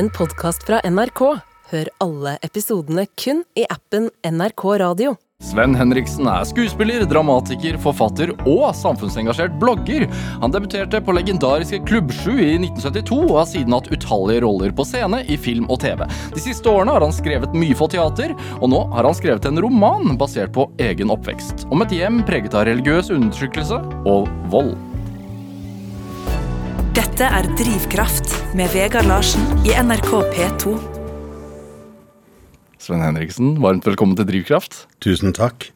en podkast fra NRK. Hør alle episodene kun i appen NRK Radio. Sven Henriksen er skuespiller, dramatiker, forfatter og samfunnsengasjert blogger. Han debuterte på legendariske Klubb 7 i 1972 og har siden hatt utallige roller på scene, i film og TV. De siste årene har han skrevet mye for teater, og nå har han skrevet en roman basert på egen oppvekst. Om et hjem preget av religiøs undertrykkelse og vold. Dette er Drivkraft med Vegard Larsen i NRK P2. Sven Henriksen, varmt velkommen til Drivkraft. Tusen takk.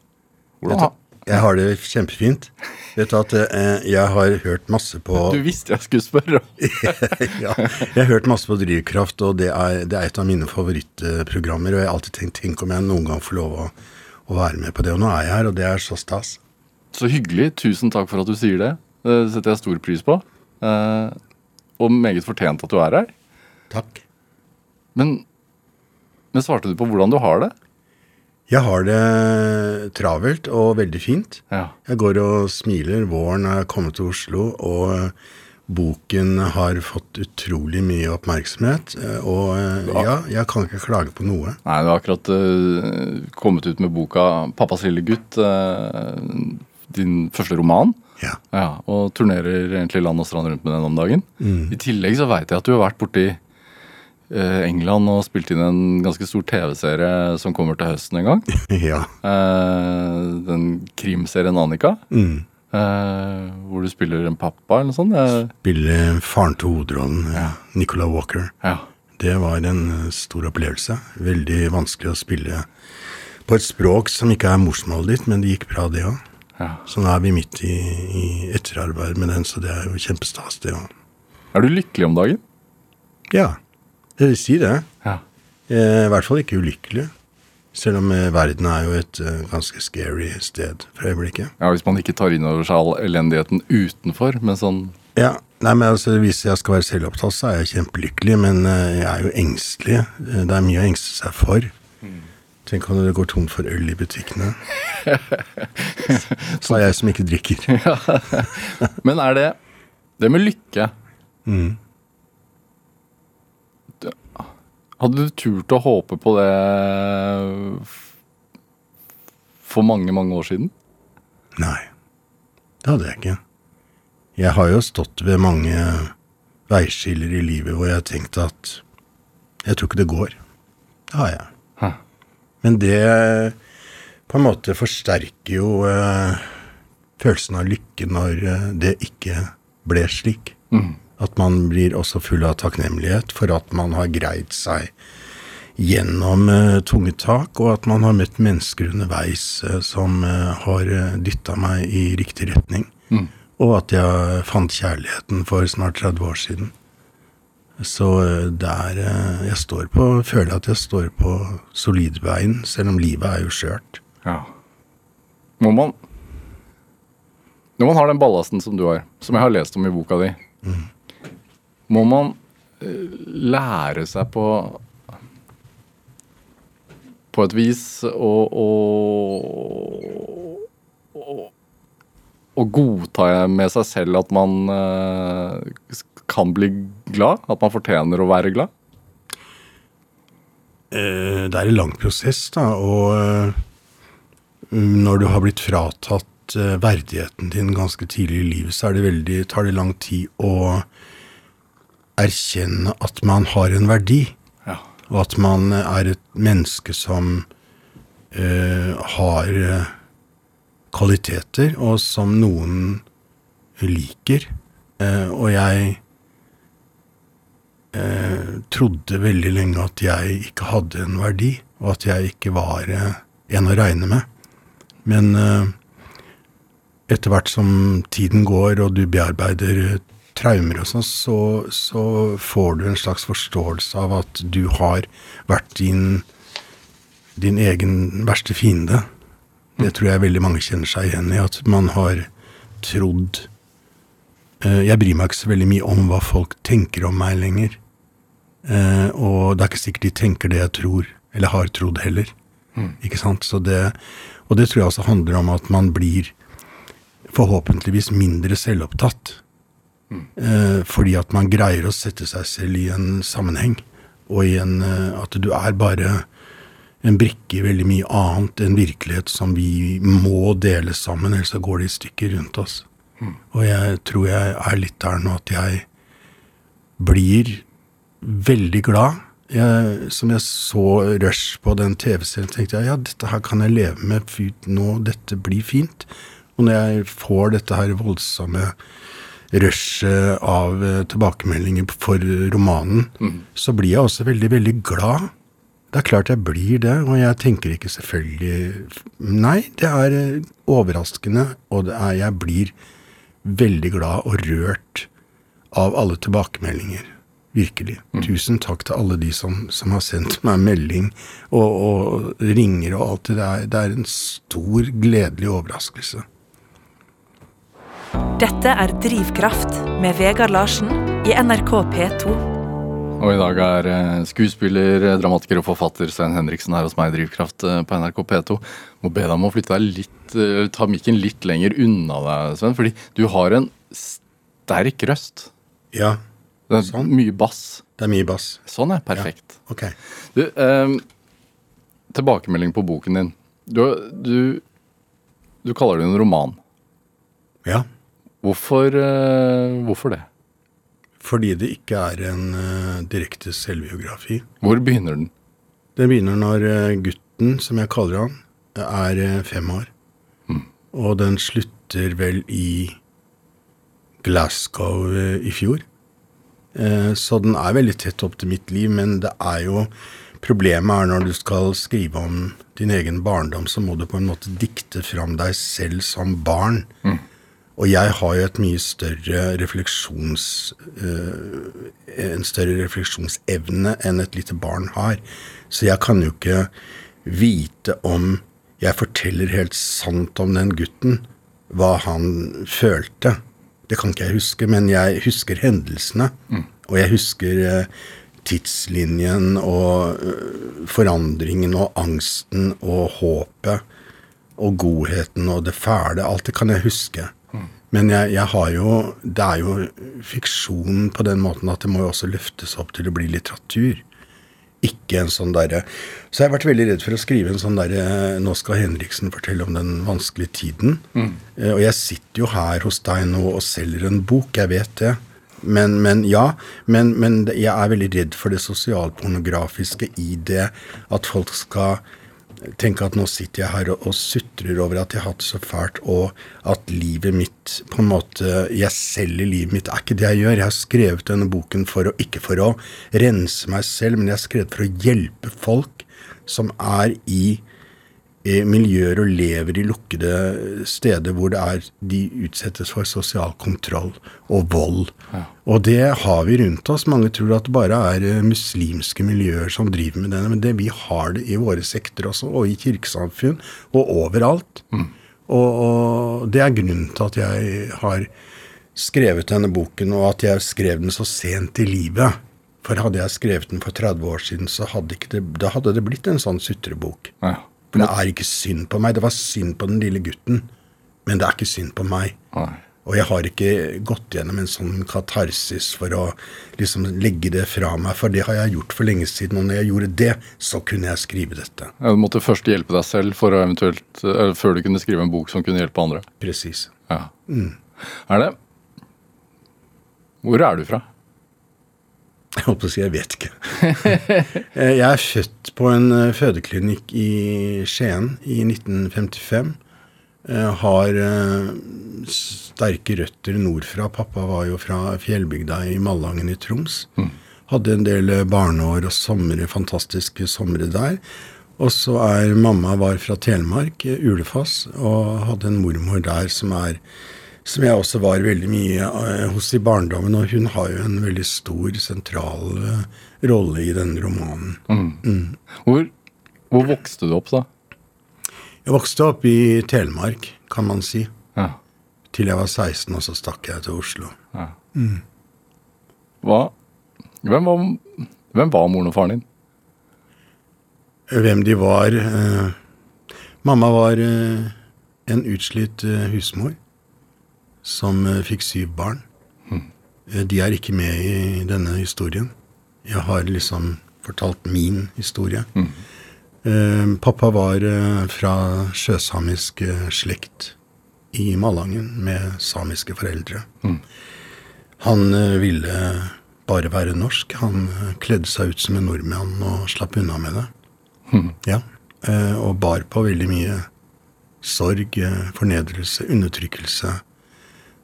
Hvordan Jeg har det kjempefint. Vet du at eh, jeg har hørt masse på Du visste jeg skulle spørre. ja, Jeg har hørt masse på Drivkraft, og det er, det er et av mine favorittprogrammer. Og jeg har alltid tenkt tenk om jeg noen gang får lov å, å være med på det. Og nå er jeg her, og det er så stas. Så hyggelig. Tusen takk for at du sier det. Det setter jeg stor pris på. Eh, og meget fortjent at du er her. Takk. Men, men svarte du på hvordan du har det? Jeg har det travelt og veldig fint. Ja. Jeg går og smiler. Våren er kommet til Oslo, og boken har fått utrolig mye oppmerksomhet. eh, Og eh, ja, jeg kan ikke klage på noe. Nei, du har akkurat eh, kommet ut med boka 'Pappas lille gutt', eh, din første roman. Ja. Ja, Og turnerer egentlig land og strand rundt med den om dagen. I tillegg så veit jeg at du har vært borti eh, England og spilt inn en ganske stor TV-serie som kommer til høsten en gang. ja. Eh, den krimserien Annika. Mm. Eh, hvor du spiller en pappa eller noe sånt. Spiller faren til hovedrollen, Ja. Nicola Walker. ja. Det var en stor opplevelse. Veldig vanskelig å spille på et språk som ikke er morsmålet ditt, men det gikk bra, det òg. Ja. Så nå er vi midt i, i etterarbeid med den, så det er jo kjempestas, det òg. Er du lykkelig om dagen? Ja, det vil si det. Ja. Jeg I hvert fall ikke ulykkelig. Selv om eh, verden er jo et eh, ganske scary sted for øyeblikket. ja. Hvis man ikke tar inn over seg all elendigheten utenfor, men sånn Ja, nei, men altså Hvis jeg skal være selvopptatt, så er jeg kjempelykkelig, men eh, jeg er jo engstelig. Det er mye å engste seg for. Tenk om det går tomt for øl i butikkene. Så er jeg som ikke drikker. Men er det Det med lykke Mm. Hadde du turt å håpe på det for mange, mange år siden? Nei, det hadde jeg ikke. Jeg har jo stått ved mange veiskiller i livet hvor jeg har tenkt at jeg tror ikke det går. Det har jeg. Men det på en måte forsterker jo eh, følelsen av lykke når eh, det ikke ble slik. At man blir også full av takknemlighet for at man har greid seg gjennom eh, tunge tak, og at man har møtt mennesker underveis eh, som eh, har uh, dytta meg i riktig retning. Og at jeg fant kjærligheten for snart 30 år siden. Så eh, der eh, jeg står på Føler at jeg står på solid bein, selv om livet er jo skjørt. Ja. Må man Når man har den ballasten som du har, som jeg har lest om i boka di, må man eh, lære seg på På et vis å, å, å godta med seg selv at man eh, kan bli glad? At man fortjener å være glad? Eh, Det er en lang prosess, da, og eh, når du har blitt fratatt eh, verdigheten din ganske tidlig i livet, så er det veldig, tar det lang tid å erkjenne at man har en verdi, Ja. og at man er et menneske som eh, har eh, kvaliteter, og som noen liker. Eh, og jeg eh, trodde veldig lenge at jeg ikke hadde en verdi, og at jeg ikke var eh, en å regne med. Men eh, etter hvert som tiden går, og du bearbeider eh, traumer og sånn, så, så får du en slags forståelse av at du har vært din, din egen verste fiende. Det tror jeg veldig mange kjenner seg igjen i, at man har trodd eh, Jeg bryr meg ikke så veldig mye om hva folk tenker om meg lenger. Eh, og det er ikke sikkert de tenker det jeg tror, eller har trodd heller. Ikke sant? Så det, og det tror jeg også handler om at man blir forhåpentligvis mindre selvopptatt. Eh, fordi at man greier å sette seg selv i en sammenheng. og i en, at du er bare en brikke i veldig mye annet, enn virkelighet som vi må dele sammen, ellers så går det i stykker rundt oss. Og jeg tror jeg er litt der nå at jeg blir veldig glad. Jeg, som jeg så Rush på den TV-serien, tenkte jeg ja, dette her kan jeg leve med, nå, dette blir fint. Og når jeg får dette her voldsomme rushet av eh, tilbakemeldinger for romanen, så blir jeg også veldig, veldig glad. Det er klart jeg blir det, og jeg tenker ikke selvfølgelig Nei, det er eh, overraskende, og det er, jeg blir veldig glad og rørt av alle tilbakemeldinger. Virkelig. Tusen takk til alle de som, som har sendt meg melding og, og ringer og alt det der. Det er en stor, gledelig overraskelse. Dette er Drivkraft med Vegard Larsen i NRK P2. Og i dag er eh, skuespiller, eh, dramatiker og forfatter Svein Henriksen her hos meg i Drivkraft eh, på NRK P2. Må be deg om å flytte deg litt, ta mikken litt lenger unna deg, Svein, fordi du har en sterk røst. Ja, Det er Sånn. mye bass. det er mye bass. Sånn er perfekt. Ok. Du, eh, tilbakemelding på boken din. Du, du, du kaller det en roman. Ja. Hvorfor, eh, hvorfor det? Fordi det ikke er en uh, direkte selvbiografi. Hvor begynner den? Det begynner når uh, gutten, som jeg kaller han, er uh, fem år. Og den slutter vel i Glasgow i fjor. Så den er veldig tett opp til mitt liv, men det er jo Problemet er når du skal skrive om din egen barndom, så må du på en måte dikte fram deg selv som barn. Og jeg har jo et mye større refleksjons... eh, en større refleksjonsevne enn et lite barn har. Så jeg kan jo ikke vite om jeg forteller helt sant om den gutten, hva han følte. Det kan ikke jeg huske, men jeg husker hendelsene. Og jeg husker eh, tidslinjen og eh, forandringen og angsten og håpet og godheten og det fæle. Alt det kan jeg huske. Men jeg, jeg har jo Det er jo fiksjon på den måten at det må jo også løftes opp til å bli litteratur. Ikke en sånn derre Så jeg har vært veldig redd for å skrive en sånn derre Nå skal Henriksen fortelle om den vanskelige tiden. Mm. Og jeg sitter jo her hos deg nå og selger en bok, jeg vet det. Men, men ja, men, men jeg er veldig redd for det sosialpornografiske i det at folk skal tenke at nå sitter jeg her og, og sutrer over at jeg har hatt det så fælt, og at livet mitt på en måte Jeg selger livet mitt. er ikke det jeg gjør. Jeg har skrevet denne boken for å, ikke for å rense meg selv, men jeg har skrevet for å hjelpe folk som er i miljøer og lever i lukkede steder hvor er, de utsettes for sosial kontroll og vold. Og det har vi rundt oss. Mange tror at det bare er eh, muslimske miljøer som driver med denne, men det, vi har det i våre sekter også, og i kirkesamfunn, og overalt. Og, og det er grunnen til at jeg har skrevet denne boken, og at jeg skrev den så sent i livet. For hadde jeg skrevet den for 30 år siden, så hadde, ikke det, da hadde det blitt en sånn sutrebok. Ja. For det er ikke synd på meg. Det var synd på den lille gutten, men det er ikke synd på meg. Nei. Og jeg har ikke gått gjennom en sånn katarsis for å liksom legge det fra meg, for det har jeg gjort for lenge siden. Og når jeg gjorde det, så kunne jeg skrive dette. Ja, Du måtte først hjelpe deg selv for å eventuelt, eller før du kunne skrive en bok som kunne hjelpe andre. Presis. Ja. Er det Hvor er du fra? Jeg holdt på å si jeg vet ikke. Eh, jeg er født på en eh, fødeklinikk i Skien i 1955. Jeg Har eh, sterke røtter nordfra. Pappa var jo fra fjellbygda i Malangen i Troms. Hadde en del barneår og somre, fantastiske somre der. Og så er mamma var fra Telemark, Ulefoss, og hadde en mormor der som er som jeg også var veldig mye eh, hos i barndommen, og hun har jo en veldig stor, sentral eh, rolle i denne romanen. Hvor, hvor vokste du opp, da? Jeg vokste opp i Telemark, kan man si, Ja. til jeg var 16, og så stakk jeg til Oslo. Hva hvem var, hvem var moren og faren din? Hvem de var eh, Mamma var eh, en utslitt eh, husmor som eh, fikk syv barn. Eh, de er ikke med i denne historien. Jeg har liksom fortalt min historie. Eh, pappa var fra sjøsamisk slekt i Malangen med samiske foreldre. Han eh, ville bare være norsk. Han kledde seg ut som en nordmann og slapp unna med det. Ja. Eh, og bar på veldig mye sorg, fornedrelse, undertrykkelse.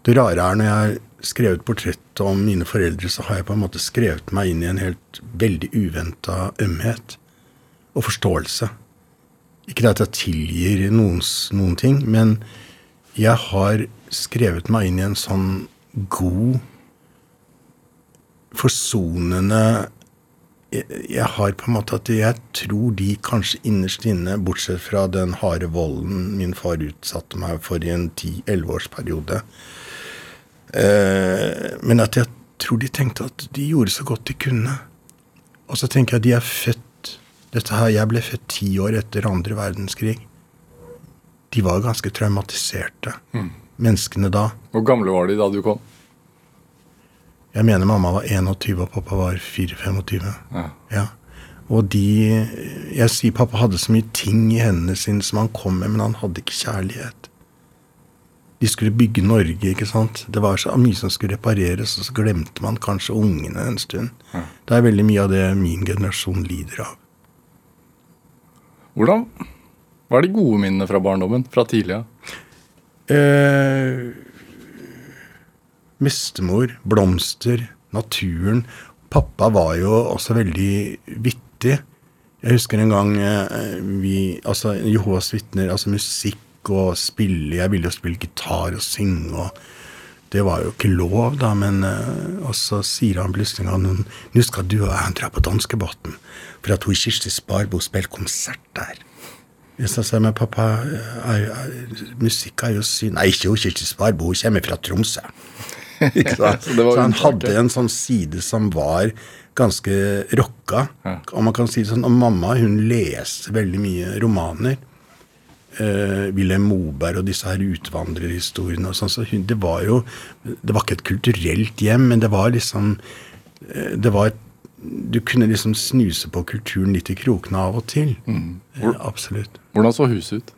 Det rare er når jeg har skrevet portrett om mine foreldre, så har jeg på en måte skrevet meg inn i en helt veldig uventa ømhet og forståelse. Ikke at jeg tilgir noens, noen ting, men jeg har skrevet meg inn i en sånn god, forsonende jeg, har på en måte at jeg tror de kanskje innerst inne, bortsett fra den harde volden min far utsatte meg for i en 10-11 årsperiode eh, Men at jeg tror de tenkte at de gjorde så godt de kunne. Og så tenker jeg at de er født dette her, Jeg ble født ti år etter andre verdenskrig. De var ganske traumatiserte, menneskene da. Hvor gamle var de da du kom? Jeg mener mamma var 21 og pappa var 4-25. Ja. Ja. Og de Jeg sier pappa hadde så mye ting i hendene sine som han kom med, men han hadde ikke kjærlighet. De skulle bygge Norge, ikke sant. Det var så mye som skulle repareres, og så glemte man kanskje ungene en stund. Det er veldig mye av det min generasjon lider av. Hvordan Hva er de gode minnene fra barndommen? Fra tidlig av? Eh, mestemor, blomster, naturen. Pappa var jo også veldig vittig. Jeg husker en gang eh, vi Altså Jehovas vitner, altså musikk og spille. Jeg ville jo spille gitar og synge, og det var jo ikke lov, da, men eh, Og så sier han plutselig at Nå skal du og jeg dra på danskebåten, for at hun Kirsti Sparbo spiller konsert der. Så sa jeg, men pappa, er, er, musikk er jo synd Nei, ikke hun Kirsti Sparbo, hun kommer fra Tromsø. Ikke? Så så han hadde en sånn side som var ganske rocka. Og man kan si det sånn, og mamma hun leser veldig mye romaner. Eh, Wilhelm Moberg og disse her utvandrerhistoriene og sånn. Så det var jo Det var ikke et kulturelt hjem, men det var liksom eh, Det var et Du kunne liksom snuse på kulturen litt i krokene av og til. Eh, absolutt. Hvordan så huset ut?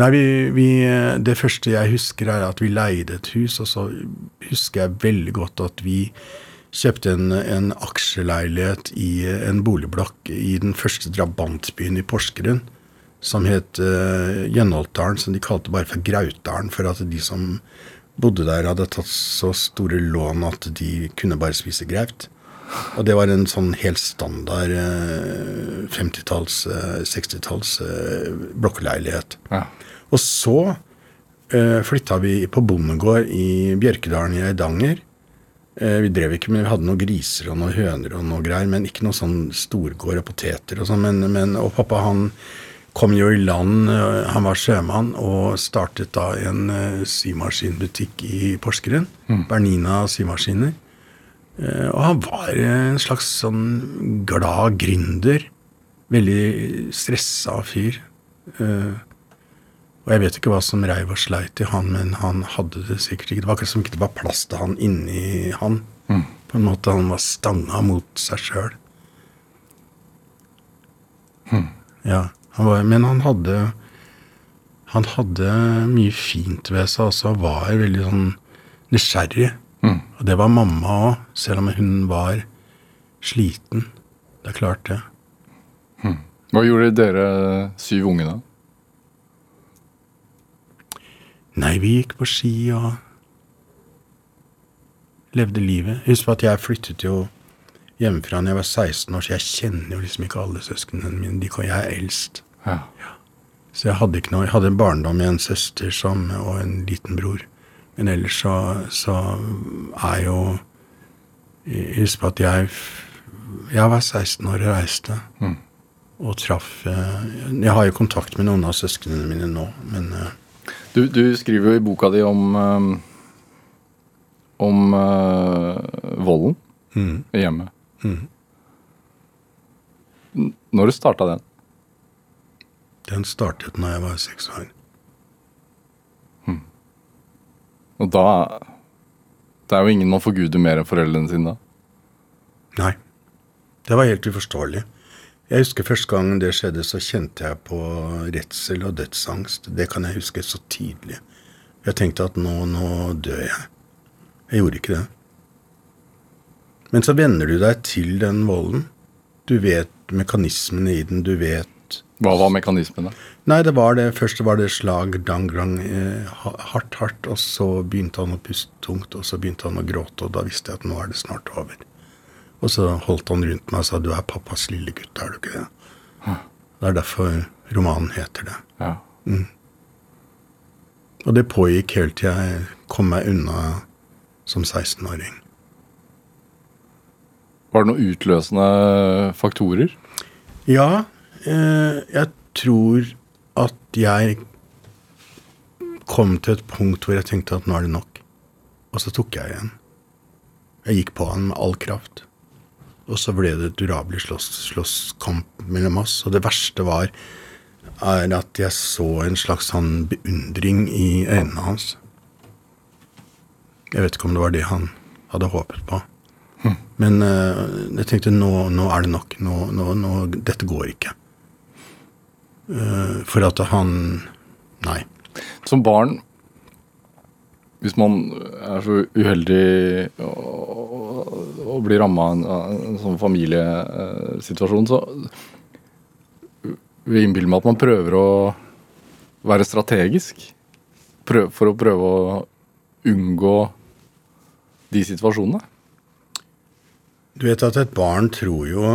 Nei, vi, vi, Det første jeg husker, er at vi leide et hus, og så husker jeg veldig godt at vi kjøpte en, en aksjeleilighet i en boligblokk i den første drabantbyen i Porsgrunn, som het uh, Gjenholtdalen, som de kalte bare for Grautdalen, for at de som bodde der, hadde tatt så store lån at de kunne bare spise graut. Og det var en sånn helt standard eh, 50-talls, eh, 60-talls eh, blokkleilighet. Ja. Og så uh, flytta vi på bondegård i Bjørkedalen i Eidanger. Eh, vi drev ikke men vi hadde noen griser og noen høner og noe greier, men ikke noe sånn storgård og poteter og sånn. Men, men, og pappa han kom jo i land, eh, han var sjømann, og startet da en eh, symaskinbutikk i Porsgrunn. Bernina symaskiner. Eh, Og han var en slags sånn glad gründer. Veldig stressa fyr. Og jeg vet ikke hva som reiv og sleit i han, men han hadde det sikkert ikke. Det var akkurat som ikke det var plass til han inni han. På en måte han var stanga mot seg sjøl. Ja, han var, men han hadde Han hadde mye fint ved seg også. Han var veldig sånn nysgjerrig. Og det var mamma òg, selv om hun var sliten. Det er klart, det. Hva gjorde dere syv unge da? Nei, vi gikk på ski og levde livet. Husk at jeg flyttet jo hjemmefra da jeg var 16 år, så jeg kjenner jo liksom ikke alle søsknene mine. De, kan- jeg er eldst. Ja. Så jeg hadde ikke noe. Jeg hadde en barndom med en søster som, og en liten bror. Men ellers så, så er jo Husk på at jeg Jeg var 16 år og reiste. Og traff eh, Jeg har jo kontakt med noen av søsknene mine nå, men eh, Du, du skriver jo i boka di om um, om volden mm. hjemmet. N- Når starta den? den startet når jeg var seks år. Og da Det er jo ingen man forguder mer enn foreldrene sine da. Nei. Det var helt uforståelig. Jeg husker første gang det skjedde, så kjente jeg på redsel og dødsangst. Det kan jeg huske så tydelig. Jeg tenkte at nå, nå dør jeg. Jeg gjorde ikke det. Men så venner du deg til den volden. Du vet mekanismene i den, du vet Hva var mekanismene? Nei, det var det. Først var det slag, dang, dang, eh, hardt, hardt. Og så begynte han å puste tungt, og så begynte han å gråte, og da visste jeg at nå er det snart over. Og så holdt han rundt meg og sa 'du er pappas lille gutt', er du ikke det? Det er derfor romanen heter det. Ja. Og det pågikk helt til jeg kom meg unna som 16-åring. Var det noen utløsende faktorer? Ja, eh, jeg tror at jeg kom til et punkt hvor jeg tenkte at nå er det nok. Og så tok jeg igjen. Jeg gikk på han med all kraft. Og så ble det et durabelig slåss, slåsskamp mellom oss. Og det verste var er at jeg så en slags sånn beundring i øynene hans. Jeg vet ikke om det var det han hadde håpet på. Men uh, jeg tenkte nå, nå er det nok. Nå, nå, nå, dette går ikke. Uh, for at han Nei. Som barn, hvis man er så uheldig å, og blir bli ramma av en, en sånn familiesituasjon, så vil jeg innbille meg at man prøver å være strategisk. Prøv, for å prøve å unngå de situasjonene. Du vet at et barn tror jo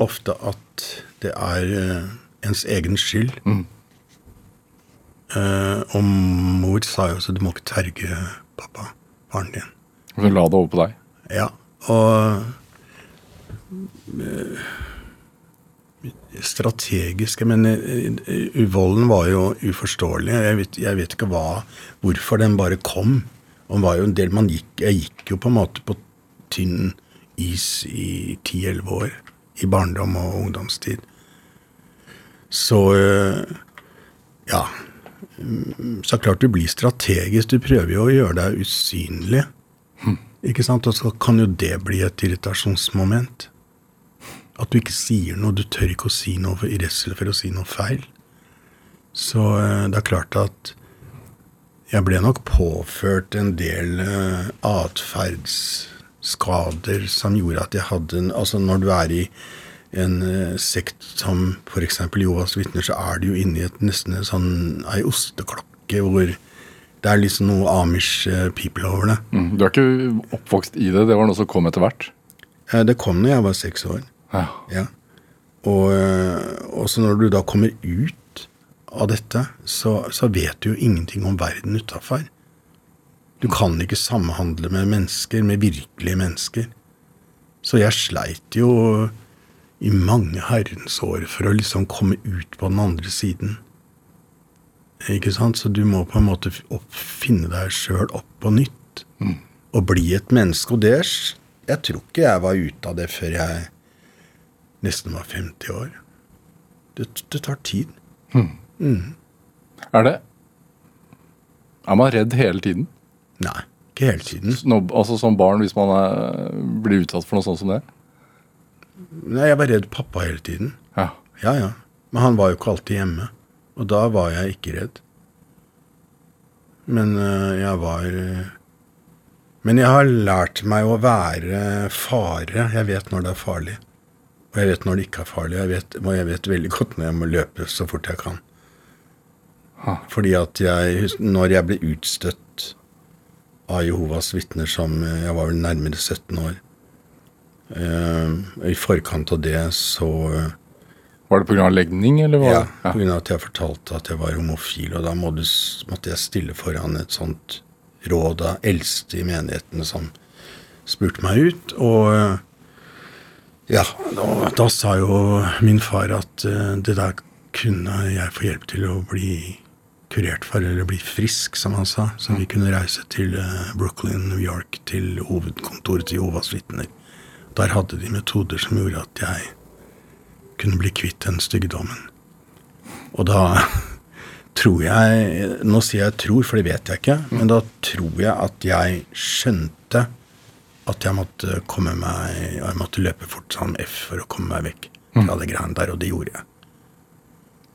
ofte at det er eh, ens egen skyld. Eh, og mor sa jo også du må ikke terge pappa, faren din. Så la det over på deg. Ja, og uh, strategisk men volden var jo uforståelig. Jeg vet, jeg vet ikke hva, hvorfor den bare kom. Og var jo en del man gikk, Jeg gikk jo på en måte på tynn is i 10-11 år. I barndom og ungdomstid. Så eh, ja. Mm, Så klart du blir strategisk. Du prøver jo å gjøre deg usynlig. Ikke sant? Og så kan jo det bli et irritasjonsmoment. At du ikke sier noe. Du tør ikke å si noe i redsel for å si noe feil. Så eh, det er klart at jeg ble nok påført en del eh, atferdsskader som gjorde at jeg hadde en Altså når du er i en eh, sekt som f.eks. Jehovas vitner, så er du jo inne i et nesten en sånn ei osteklokke hvor det er liksom noe Amish eh, people over det. Mm. Du er ikke oppvokst i det, det var noe som kom etter hvert. Eh, Det kom da jeg var seks år. Ja. Ja. Og eh, også når du da kommer ut av dette, så, så vet du jo ingenting om verden utafor. Du kan ikke samhandle med mennesker, med virkelige mennesker. Så jeg sleit jo i mange herrens år for å liksom komme ut på den andre siden. Ikke sant? Så du må på en måte finne deg sjøl opp på nytt. Og bli et menneske. Og det Jeg tror ikke jeg var ute av det før jeg nesten var 50 år. Det, det tar tid. Er det Er man redd hele tiden? Nei, ikke hele tiden. Snob, altså Som barn, hvis man er, blir utsatt for noe sånt som det? Nei, Jeg var redd pappa hele tiden. Ja. Ja, ja. Men han var jo ikke alltid hjemme. Og da var jeg ikke redd. Men øh, jeg var øh, Men jeg har lært meg å være fare. Jeg vet når det er farlig. Og jeg vet når det ikke er farlig. Jeg vet, og jeg vet veldig godt når jeg må løpe så fort jeg kan. Fordi at jeg, når jeg ble utstøtt av Jehovas vitner som Jeg var vel nærmere 17 år. øh, I forkant av det så øh, Var det pga. legning, eller var ja, grunn av at jeg fortalte at jeg var homofil, og da må måtte jeg stille foran et sånt råd av eldste i menighetene som spurte meg ut. Og eh, ja, da, da sa jo min far at eh, det der kunne jeg få hjelp til å bli kurert for, eller bli frisk, som han sa. Så vi kunne reise til eh, Brooklyn, New York, til hovedkontoret til Jovas vitner. Der hadde de metoder som gjorde at jeg kunne bli kvitt den styggedommen. Og da tror jeg Nå sier jeg tror, for det vet jeg ikke. Men da tror jeg at jeg skjønte at jeg måtte komme meg Jeg måtte løpe fort som F for å komme meg vekk fra det greiene der, og det gjorde jeg.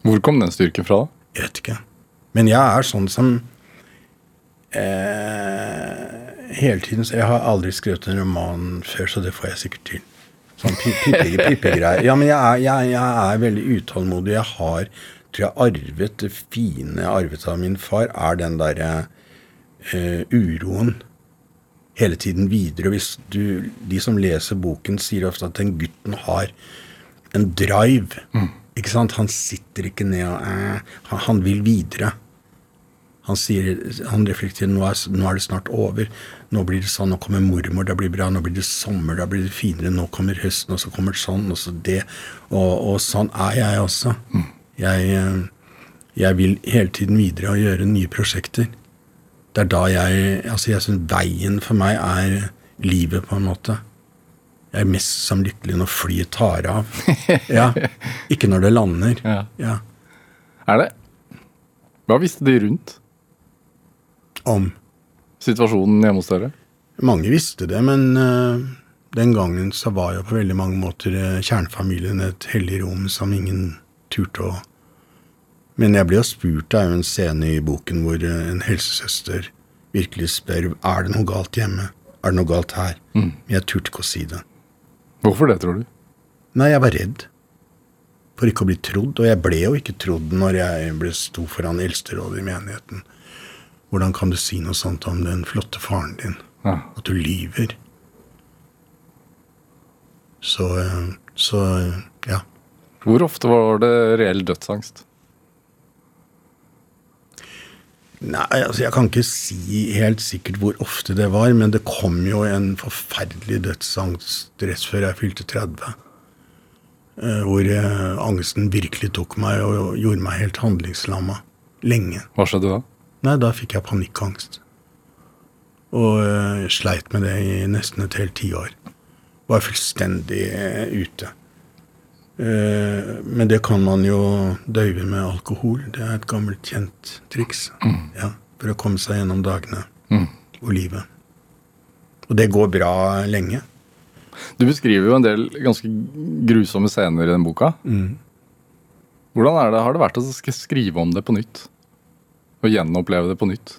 Hvor kom den styrken fra? da? Jeg vet ikke. Men jeg er sånn som eh, Hele tiden så Jeg har aldri skrevet en roman før, så det får jeg sikkert til. Sånn pippegreier. pippe- pippegreier. Ja, men jeg er, jeg, jeg er veldig utålmodig. Jeg har tror jeg arvet det fine jeg arvet av min far, er den derre eh, uroen hele tiden videre. Hvis du, de som leser boken, sier ofte at den gutten har en drive. Ikke sant? Han sitter ikke ned og eh, han, han vil videre. Han sier, han reflekterer nå er, nå er det snart over. Nå blir det sånn, nå kommer mormor, det blir bra. Nå blir det sommer, da blir det finere. Nå kommer høsten, og så kommer sånn, og så det. Og, og sånn er jeg også. Jeg, eh, jeg vil hele tiden videre og gjøre nye prosjekter. Det er da jeg Altså, jeg syns veien for meg er livet, på en måte. Jeg er mest samlykkelig når flyet tar av. Ja. Ikke når det lander. Ja. Ja. Er det? Hva visste de rundt Om. situasjonen hjemme hos dere? Mange visste det, men uh, den gangen så var jo på veldig mange måter eh, kjernefamilien et hellig rom som ingen turte å Men jeg ble jo spurt, det er jo en scene i boken hvor eh, en helsesøster virkelig spør er det noe galt hjemme. Er det noe galt her? Men jeg turte ikke å si det. Hvorfor det, tror du? Nei, jeg var redd for ikke å bli trodd, og jeg ble jo ikke trodd når jeg ble sto foran eldsterådet i menigheten. Hvordan kan du si noe sånt om den flotte faren din? Ja. At du lyver? Så, eh, så eh, ja. Hvor ofte var det reell dødsangst? Nei, altså jeg kan ikke si helt sikkert hvor ofte det var, men det kom jo en forferdelig dødsangst rett før jeg fylte 30. eh, Hvor eh, angsten virkelig tok meg og gjorde meg helt handlingslamma. Lenge. Hva skjedde da? Nei, da fikk jeg panikkangst. Og eh, sleit med det i nesten et helt tiår. Var fullstendig ute. Eh, men det kan man jo døyve med alkohol. Det er et gammelt, kjent triks. Ja, for å komme seg gjennom dagene og livet. Og det går bra lenge. Du beskriver jo en del ganske grusomme scener i den boka. Hvordan er det, har det vært å sk- skrive om det på nytt? Og gjenoppleve det på nytt?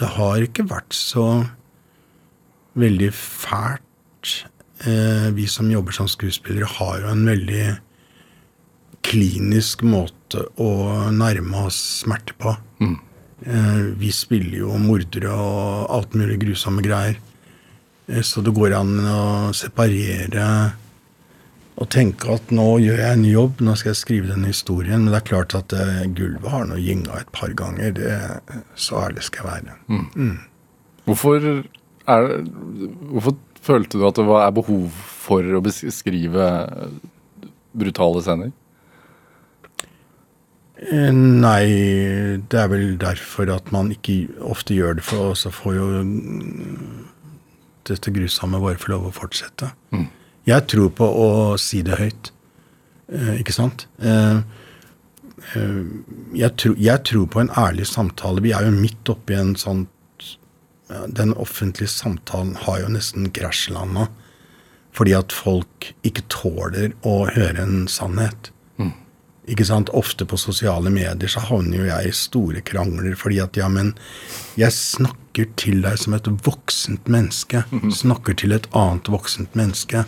det har ikke vært så veldig fælt. Eh, vi som jobber som skuespillere, har jo en veldig klinisk måte å nærme oss smerte på. Eh, vi spiller jo mordere og alt mulig grusomme greier. Eh, så det går an å separere og tenke at nå gjør jeg en jobb, nå skal jeg skrive denne historien. Men det er klart at gulvet har nå gynga et par ganger. Det, så ærlig skal jeg være. Hvorfor, er, hvorfor følte du at det var, er behov for å beskrive brutale scener? Eh, Nei, det er vel derfor at man ikke ofte gjør det, for så får jo mm, dette grusomme bare få lov å fortsette. Jeg tror på å si det høyt, eh, ikke sant? Eh, eh, Jeg, tro, jeg tror på en ærlig samtale. Vi er jo midt oppi en sånn Den offentlige samtalen har jo nesten krasjlanda fordi at folk ikke tåler å høre en sannhet. Ikke sant? Ofte på sosiale medier så havner jo jeg i store krangler fordi at ja, men jeg snakker til deg som et voksent menneske. Snakker til et annet voksent menneske.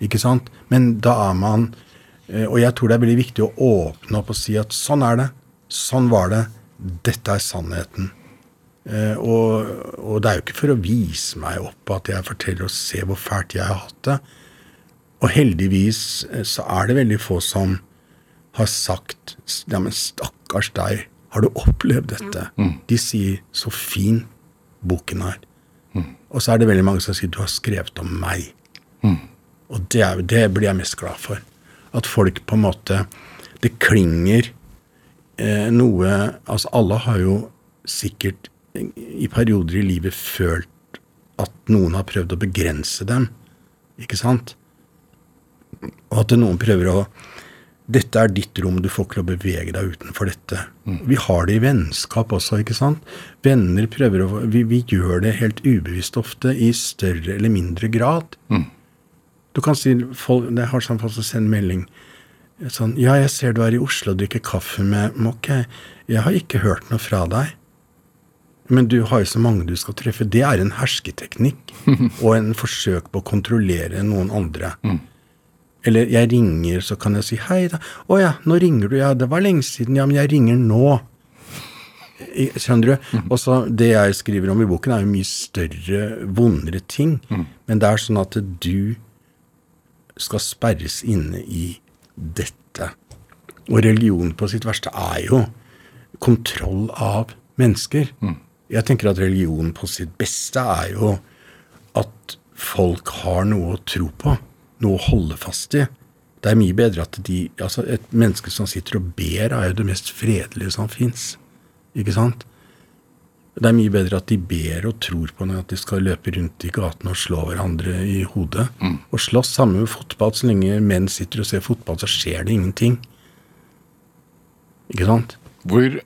Ikke sant? Men da er man eh, Og jeg tror det er veldig viktig å åpne opp og si at sånn er det. Sånn var det. Dette er sannheten. Eh, og, og det er jo ikke for å vise meg opp at jeg forteller og se hvor fælt jeg har hatt det. Og heldigvis eh, så er det veldig få som har sagt Ja, men stakkars deg, har du opplevd dette? De sier så fin boken er. Og så er det veldig mange som sier du har skrevet om meg. Og det, er, det blir jeg mest glad for. At folk på en måte Det klinger eh, noe Altså, alle har jo sikkert i perioder i livet følt at noen har prøvd å begrense dem. Ikke sant? Og at noen prøver å Dette er ditt rom, du får ikke lov å bevege deg utenfor dette. Vi har det i vennskap også, ikke sant? Venner prøver å vi, vi gjør det helt ubevisst ofte, i større eller mindre grad. Du kan si folk, Jeg har sånn folk som sender melding sånn Ja, jeg ser du er i Oslo og drikker kaffe med Ok, jeg har ikke hørt noe fra deg. Men du har jo så mange du skal treffe. Det er en hersketeknikk og en forsøk på å kontrollere noen andre. Eller jeg ringer, så kan jeg si hei da. Å ja, nå ringer du. Ja, det var lenge siden. Ja, men jeg ringer nå. Skjønner du? Og så Det jeg skriver om i boken, er jo mye større, vondere ting. Men det er sånn at du skal sperres inne i dette. Og religion på sitt verste er jo kontroll av mennesker. Jeg tenker at religion på sitt beste er jo at folk har noe å tro på, noe å holde fast i. Det er mye bedre at de altså Et menneske som sitter og ber, er jo det mest fredelige som fins. Ikke sant? Det er mye bedre at de ber og tror på noe, at de skal løpe rundt i gatene og slå hverandre i hodet. Og slåss sammen med fotball. Så lenge menn sitter og ser fotball, så skjer det ingenting. Ikke sant? Hvor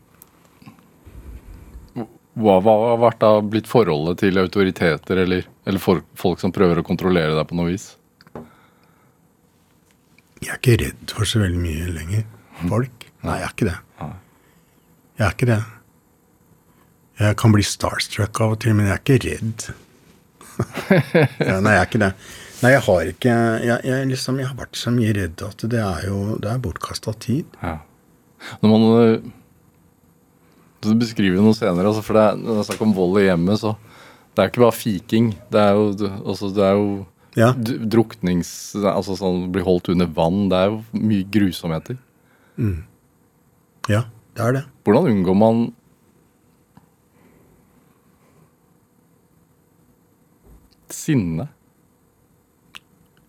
Hva hva har da blitt forholdet til autoriteter eller, eller for, folk som prøver å kontrollere deg på noe vis? Jeg er ikke redd for så veldig mye lenger. Folk. Nei, jeg er ikke det. Jeg er ikke det. Jeg kan bli starstruck av og til, men jeg er ikke redd. ja, nei, jeg er ikke det. Nei, jeg har ikke jeg, jeg, liksom, jeg har vært så mye redd at det er jo det er bortkasta tid. Ja. Når man Du beskriver noe senere, altså, for det er, når det er snakk om vold i hjemmet, så det er ikke bare fiking. Det er jo, altså, det er jo Ja. druknings... Altså sånn bli holdt under vann. Det er jo mye grusomheter. Ja, det er det. Hvordan unngår man sinne?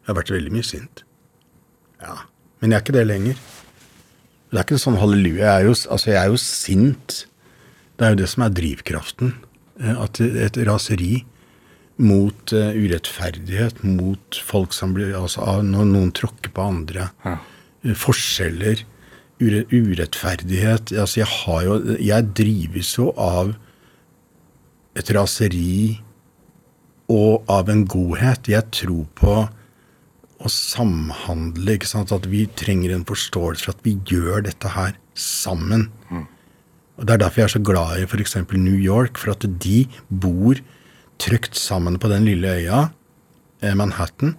Jeg har vært veldig mye sint. Ja. Men jeg er ikke det lenger. Det er ikke en sånn halleluja. Jeg er jo, altså jeg er jo sint. Det er jo det som er drivkraften. Eh, At et raseri mot eh, urettferdighet, mot folk som blir Altså når noen tråkker på andre. Ja. eh, Forskjeller. Urettferdighet. Altså jeg har jo Jeg drives jo av et raseri og av en godhet. Jeg tror på å samhandle, ikke sant? at vi trenger en forståelse for at vi gjør dette her sammen. Og Det er derfor jeg er så glad i f.eks. New York, for at de bor trygt sammen på den lille øya, eh, Manhattan.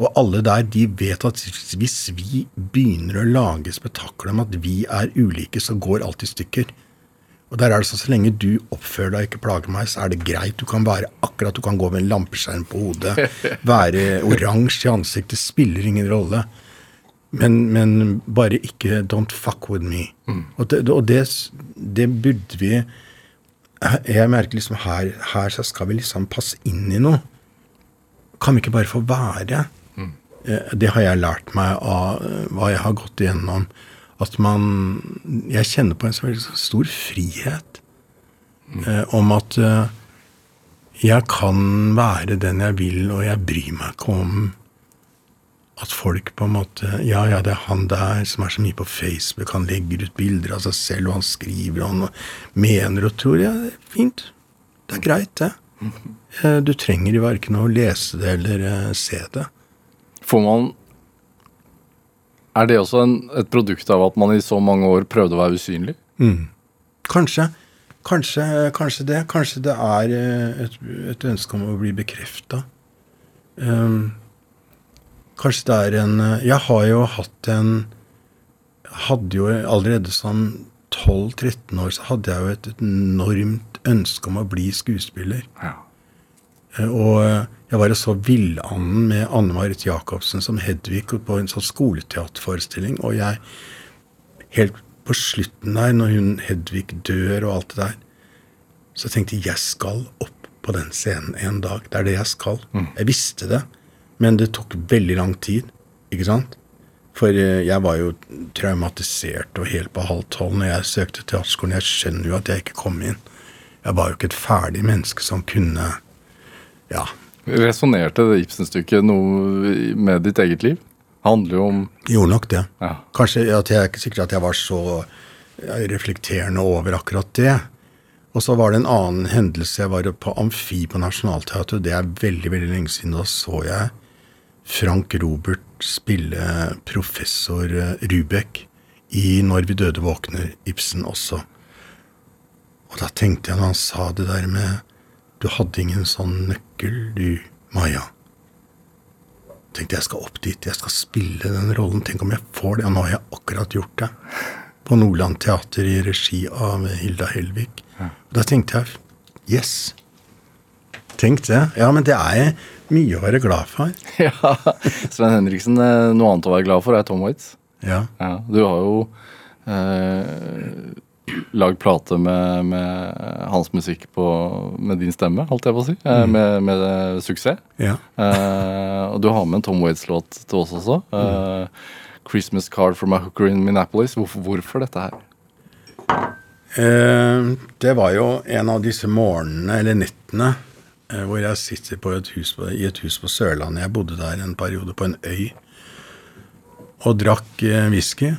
Og alle der, de vet at hvis vi begynner å lage spetakkel om at vi er ulike, så går alt i stykker. Og der er det sånn, Så lenge du oppfører deg og ikke plager meg, så er det greit. Du kan være akkurat, du kan gå med en lampeskjerm på hodet, være oransje i ansiktet, spiller ingen rolle. Men, men bare ikke 'don't fuck with me'. Og, det, og det, det burde vi Jeg merker liksom her, her så skal vi liksom passe inn i noe. Kan vi ikke bare få være? Mm. Det har jeg lært meg av eh, hva jeg har gått igjennom. At man Jeg kjenner på en så veldig stor frihet. Eh, om at eh, jeg kan være den jeg vil, og jeg bryr meg ikke om at folk på en måte Ja, ja, det er han der som er så mye på Facebook. Han legger ut bilder av seg selv, og han skriver, og han mener og tror. Ja, det er fint. Det er greit, det. Eh, Du trenger verken å lese det eller eh, se det. Får man Er det også en, et produkt av at man i så mange år prøvde å være usynlig? Kanskje. Kanskje, kanskje det. Kanskje det er eh, et, et ønske om å bli bekrefta. Um, kanskje det er en eh, Jeg har jo hatt en Hadde jo allerede som 12-13 år så hadde jeg jo et enormt ønske om å bli skuespiller. Ja. Eh, Og eh, jeg var jo så villanden med Anne Marit Jacobsen som Hedvig på en sånn skoleteaterforestilling. Og jeg, helt på slutten der, når hun Hedvig dør og alt det der, så tenkte jeg jeg skal opp på den scenen en dag. Det er det jeg skal. Jeg visste det, men det tok veldig lang tid. Ikke sant? For eh, jeg var jo traumatisert og helt på halv tolv når jeg søkte teaterskolen. Jeg skjønner jo at jeg ikke kom inn. Jeg var jo ikke et ferdig menneske som kunne Ja. Resonnerte det Ibsen-stykket noe med ditt eget liv? Handler jo om Gjorde nok det. Ja. Kanskje at jeg er ikke sikker at jeg var så reflekterende over akkurat det. Og så var det en annen hendelse. Jeg var på Amfi på Nationaltheatret. Det er veldig veldig lenge siden. Da så jeg Frank Robert spille professor eh, Rubek i 'Når vi døde våkner', Ibsen også. Og da tenkte jeg når han sa det der med 'Du hadde ingen sånn nøkkel, du, Maja'. Tenkte jeg skal opp dit, jeg skal spille den rollen. Tenk om jeg får det. Og nå har jeg akkurat gjort det. På Nordland Teater i regi av Hilda Helvik. Og Da tenkte jeg yes. Tenk det. Ja, men det er mye å være glad for. Ja, Sven Henriksen, eh, noe annet å være glad for er Tom Waits. Ja. Ja, du har jo eh, lagd plate med, med hans musikk på, med din stemme, holdt jeg på å si. Eh, med, med eh, suksess. ja. Eh, og du har med en Tom Waits-låt til oss også. Eh, 'Christmas Card from a Hooker in Minneapolis'. Hvorfor, hvorfor dette her? Eh, det var jo en av disse morgenene, eller nettene, hvor jeg sitter et hus i et hus på Sørlandet. Jeg bodde der en periode på en øy og drakk eh, whisky.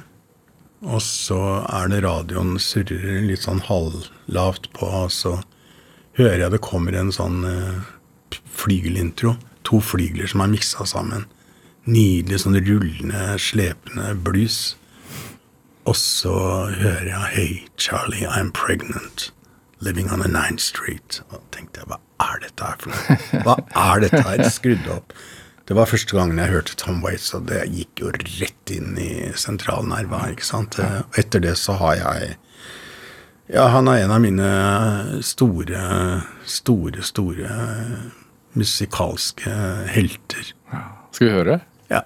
Og så er det radioen surrer litt sånn halvlavt på, og så hører jeg det kommer en sånn eh, flygelintro. To flygler som er miksa sammen. Nydelig sånn rullende, slepende blues. Og så hører jeg 'Hey, Charlie, I'm pregnant. Living on a 9th Street'. Og tenkte jeg, hva er dette her for noe? Hva er dette her? Skrudde opp. Det var første gangen jeg hørte Tom Waits, og det gikk jo rett inn i sentralnerva. ikke sant? Og etter det så har jeg Ja, han er en av mine store, store, store musikalske helter. Skal vi høre? Ja.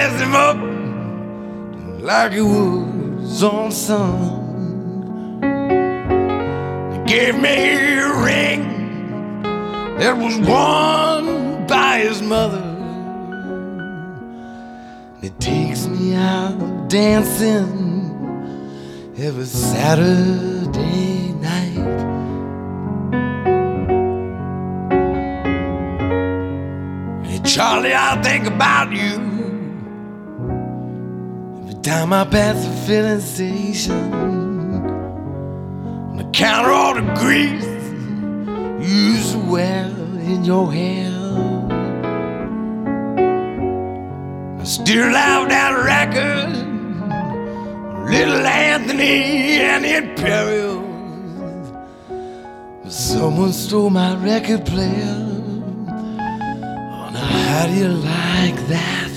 He him up like he was on son. He gave me a ring that was won by his mother. He takes me out dancing every Saturday night. Charlie, I think about you time I pass the filling station. And I count all the grease used to in your hair. I still have that record, Little Anthony and the Imperials. But someone stole my record player. Oh, now how do you like that?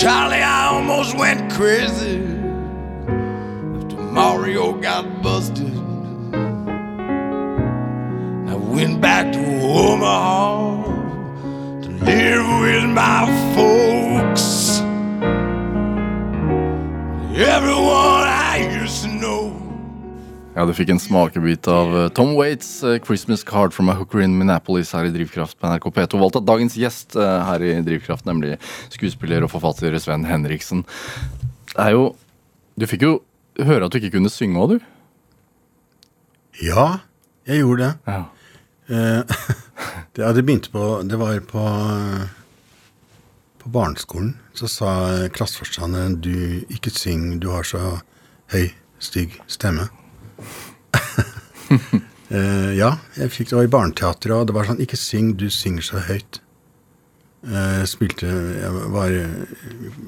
Charlie, I almost went crazy after Mario got busted. I went back to Omaha to live with my folks. Everyone Ja, Du fikk en smakebit av eh, Tom Waits' eh, 'Christmas Card from a Hooker in Minneapolis' her i Drivkraft på NRK P2. Valgt av dagens gjest eh, her i Drivkraft, nemlig skuespiller og forfatter Sven Henriksen. Det er jo Du fikk jo høre at du ikke kunne synge òg, du. Ja, jeg gjorde det. Ja. Det, ja, det begynte på Det var på På barneskolen. Så sa klasseforstanderen du ikke syng, du har så høy, stygg stemme. Eh, ja, jeg fikk det var i barneteatret, og det var sånn Ikke syng, du synger så høyt. Uh, spilte Jeg var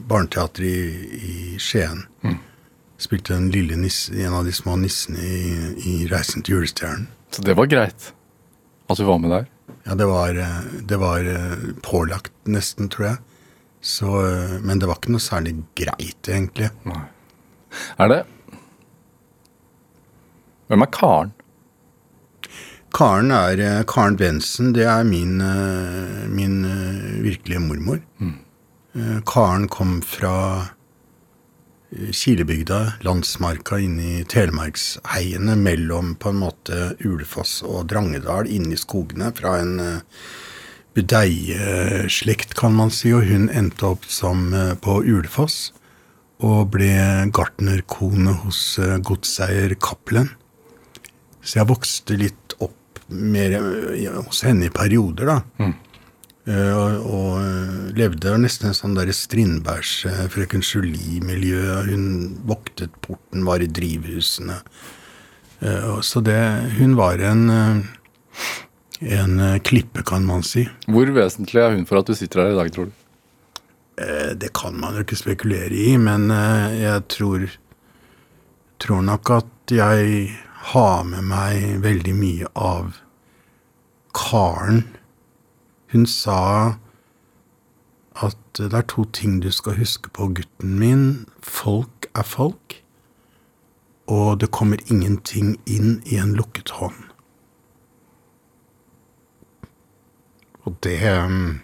barneteater i, i Skien. Spilte en, lille nisse, en av de små nissene i, i 'Reisen til julestjernen'. Så det var greit at du var med der. Ja, det var, eh, det var pålagt nesten, tror jeg. Så, men det var ikke noe særlig greit, egentlig. Nei. Er det Hvem er Karen? Karen er eh, Karen Bensen, det er min, eh, min eh, virkelige mormor. Mm. Karen kom fra Kilebygda, landsmarka inne i Telemarksheiene mellom på en måte Ulefoss og Drangedal, inne i skogene, fra en budeieslekt, kan man si, og hun endte opp som på Ulefoss og ble gartnerkone hos godseier Cappelen. Så jeg vokste litt opp mer hos henne i perioder, da. Eh, og, og eh, levde nesten en sånn derre Strindbergs eh, Frøken Julie-miljø. Hun voktet porten, var i drivhusene. Uh, og så det Hun var en eh, en klippe, kan man si. Hvor vesentlig er hun for at du sitter her i dag, tror du? Det kan man jo ikke spekulere i, men jeg tror, tror nok at jeg har med meg veldig mye av Karen. Hun sa at det er to ting du skal huske på, gutten min. Folk er folk, og det kommer ingenting inn i en lukket hånd. Og det mm,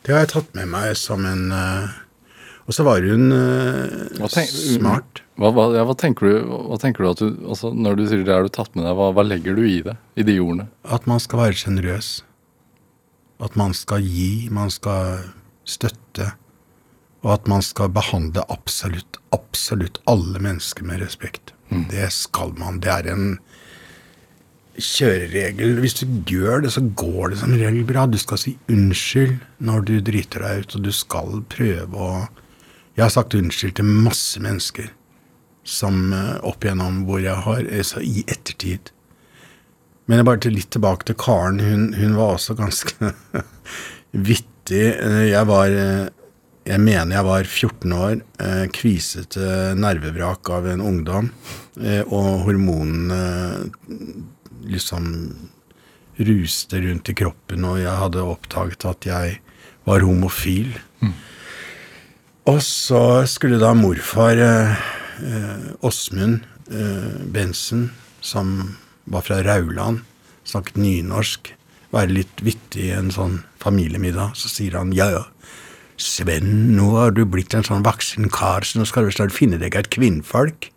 det har jeg tatt med meg som en eh, Og så var hun uh, Hva tenk- smart. Hva, hva, ja, hva, tenker du, hva tenker du at du altså, Når du sier det har du tatt med deg, hva, legger du i det? I de ordene? At man skal være sjenerøs. At man skal gi, man skal støtte. Og at man skal behandle absolutt, absolutt alle mennesker med respekt. Det skal man. Det er en kjøreregel. Hvis du gjør det, så går det som regel bra. Du skal si unnskyld når du driter deg ut, og du skal prøve å Jeg har sagt unnskyld til masse mennesker som eh, opp igjennom hvor jeg har altså I ettertid. Men jeg bare til litt tilbake til Karen. Hun, hun var også ganske vittig. Eh, Jeg var Jeg mener jeg var 14 år, kvisete nervevrak av en ungdom, og hormonene liksom ruste rundt i kroppen, og jeg hadde oppdaget at jeg var homofil. Og så skulle da morfar eh, eh, Åsmund eh, Bensen, som var fra Rauland, snakket nynorsk, være litt vittig i en sånn familiemiddag. Så sier han ja, ja, Sven, nå har du blitt en sånn voksen kar, så nå skal du snart finne deg et kvinnfolk.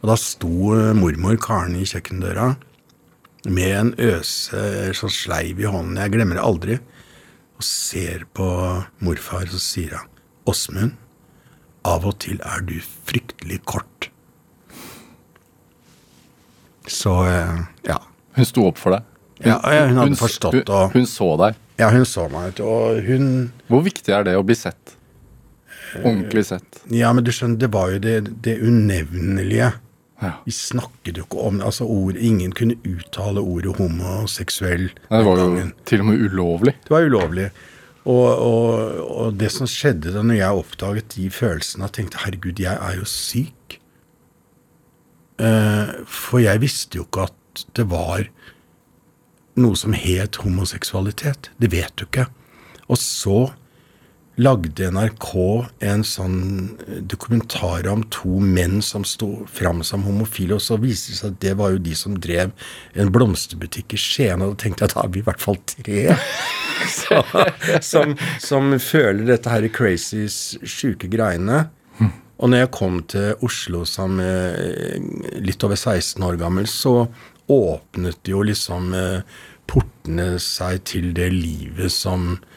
Og da sto mormor Karen i kjøkkendøra med en øse sånn sleiv i hånden. Jeg glemmer det aldri. Og ser på morfar, så sier han Åsmund, av og til er du fryktelig kort. Så eh, ja. Hun sto opp for deg. Ja, ja, hun hadde hun, forstått hun, og- hun så deg. Ja, hun så meg, og hun Hvor viktig er det å bli sett? Ordentlig sett. Ja, men du skjønner, det var jo det, det unevnelige. Ja. Vi snakket jo ikke om altså ord, Ingen kunne uttale ordet homoseksuell Det var jo til og med ulovlig. Det var ulovlig. Og, og, og det som skjedde da når jeg oppdaget de følelsene, og tenkte herregud, jeg er jo syk. Eh, for jeg visste jo ikke at det var noe som het homoseksualitet. Det vet du ikke. Og så lagde NRK en sånn dokumentar om to menn som sto fram som homofile, og så viste det seg at det var jo de som drev en blomsterbutikk i Skien, og da tenkte jeg at da er vi i hvert fall tre så, som, som føler dette her crazy, s- sjuke greiene. Og når jeg kom til Oslo som eh, litt over 16 år gammel, så åpnet jo liksom eh, portene seg til det livet som eh,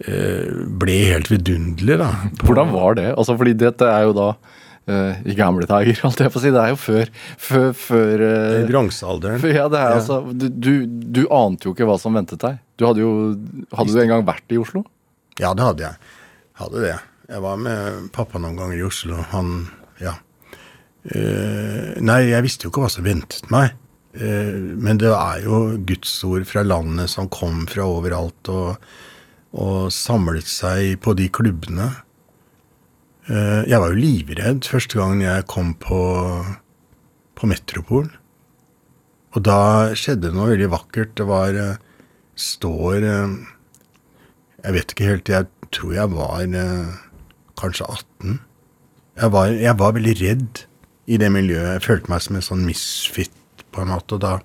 ble helt vidunderlig, da. Hvordan var det? Altså, fordi dette er jo da uh, i gamle dager, holdt jeg på å si. Det er jo før, før, før uh, Bronsealderen. Ja, det er Ja. altså du, du, du ante jo ikke hva som ventet deg. Du hadde jo Hadde du en gang vært i Oslo? Ja, det hadde jeg. Hadde det. Jeg var med pappa noen ganger i Oslo. Han Ja. Uh, nei, jeg visste jo ikke hva som ventet meg. Uh, men det er jo gudsord fra landet som kom fra overalt og, og samlet seg på de klubbene. Eh, jeg var jo livredd første gangen jeg kom på, på Metropol. Og da skjedde det noe veldig vakkert. Det var eh, Står eh, Jeg vet ikke helt. Jeg tror jeg var kanskje 18. Jeg var, jeg var veldig redd i det miljøet. Jeg følte meg som en sånn misfit, på en måte. Og da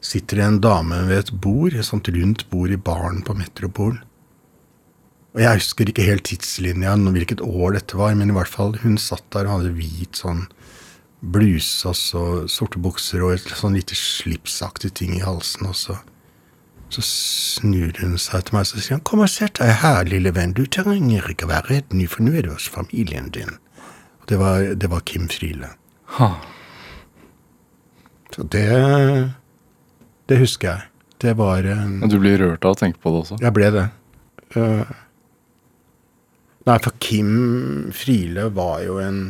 sitter det en dame ved et bord, et sånt rundt bord i baren på Metropol. Og jeg husker ikke helt tidslinja, hvilket år dette var, men i hvert fall hun satt der og hadde hvit sånn bluse og så sorte bukser og et sånn lite slipsaktig ting i halsen. Og så, så snur hun seg til meg og sier han, 'Kom og sett deg her, lille venn. Du trenger ikke å være redd for nå er du hos familien din.' Og det var, det var Kim Friele. Ha. Så det Det husker jeg. Det var eh, Men Du blir rørt av å tenke på det også? Jeg ble det. Uh, nei, for Kim Friele var jo en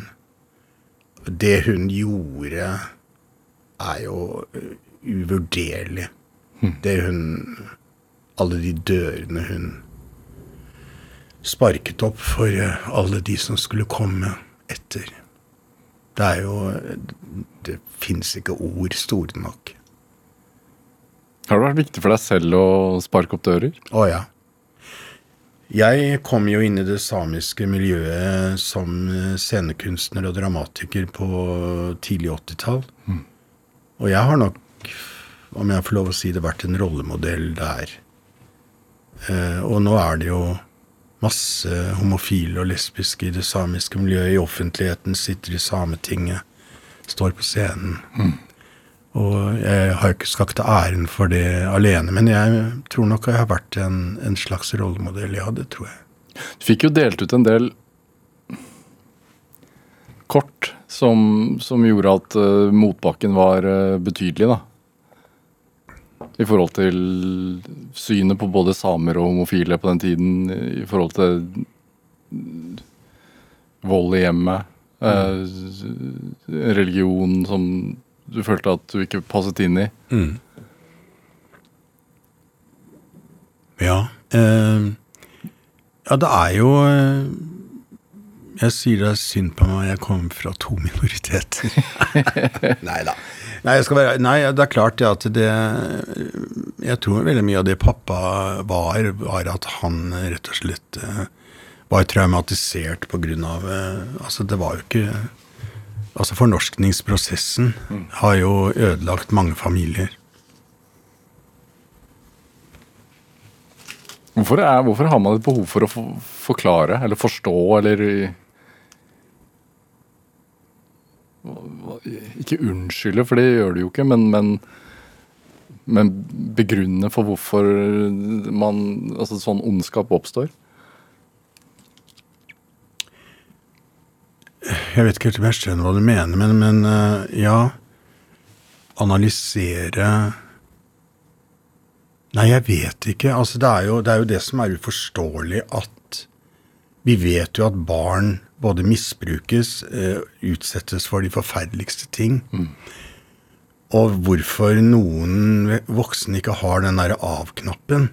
Det hun gjorde, er jo uvurderlig. uvurderlig. Det hun Alle de dørene hun sparket opp for eh, alle de som skulle komme etter. Det er jo Det fins ikke ord store nok. Har det vært viktig for deg selv å sparke opp dører? Å ja. Jeg kom jo inn i det samiske miljøet som eh, scenekunstner og dramatiker på tidlig 80-tall. Og jeg har nok, om jeg får lov å si det, vært en rollemodell der. Eh, og nå er det jo masse homofile og lesbiske i det samiske miljøet. I offentligheten sitter i Sametinget, står på scenen. Og jeg har ikke skal ikke ta æren for det alene, men jeg tror nok jeg har vært en, en slags rollemodell. Ja, det tror jeg. Du fikk jo delt ut en del kort som, som gjorde at uh, motbakken var uh, betydelig, da. I forhold til synet på både samer og homofile på den tiden. I forhold til mm, vold i hjemmet. eh, religion som du følte at du ikke passet inn i. Ja. Eh, ja, det er jo eh, Jeg sier det er synd på meg, jeg kommer fra to minoriteter. nei da. Nei, være, nei, det er klart det at det Jeg tror veldig mye av det pappa var, var at han rett og slett eh, var traumatisert på grunn av eh, Altså, det var jo ikke Altså, fornorskningsprosessen har jo ødelagt mange familier. Hvorfor, er, hvorfor har man et behov for å for, forklare eller forstå eller Ikke unnskylde, for det gjør det jo ikke, men, men, men begrunne for hvorfor man, altså sånn ondskap oppstår? Jeg vet ikke helt skjønner hva du mener, men, men eh, ja Analysere Nei, jeg vet ikke. Altså, det er, jo, det er jo det som er uforståelig at Vi vet jo at barn både misbrukes, eh, utsettes for de forferdeligste ting. Og hvorfor noen voksne ikke har den derre av-knappen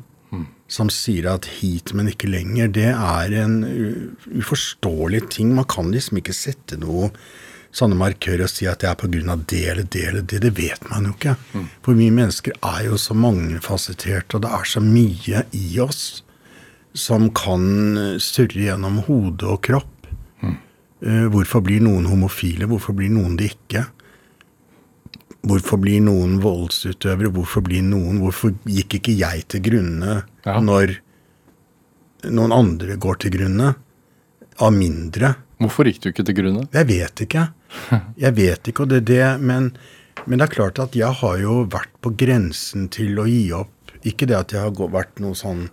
som sier at hit, men ikke lenger, det er en uforståelig ting. Man kan liksom ikke sette noe sånne markører og si at det er av det eller det eller det. Det vet man jo ikke. For vi mennesker er jo så mangefasetterte, og det er så mye i oss som kan eh, surre gjennom hode og kropp. Mm. Hvorfor blir noen homofile? Hvorfor blir noen det ikke? Hvorfor blir noen voldsutøvere? Hvorfor blir noen Hvorfor gikk ikke jeg til grunne Ja. når noen andre går til grunne? Av mindre? Hvorfor gikk du ikke til grunne? Jeg vet ikke. Jeg vet ikke, og det er det, men, men det er klart at jeg har jo vært på grensen til å gi opp. Ikke det at jeg har vært noe sånn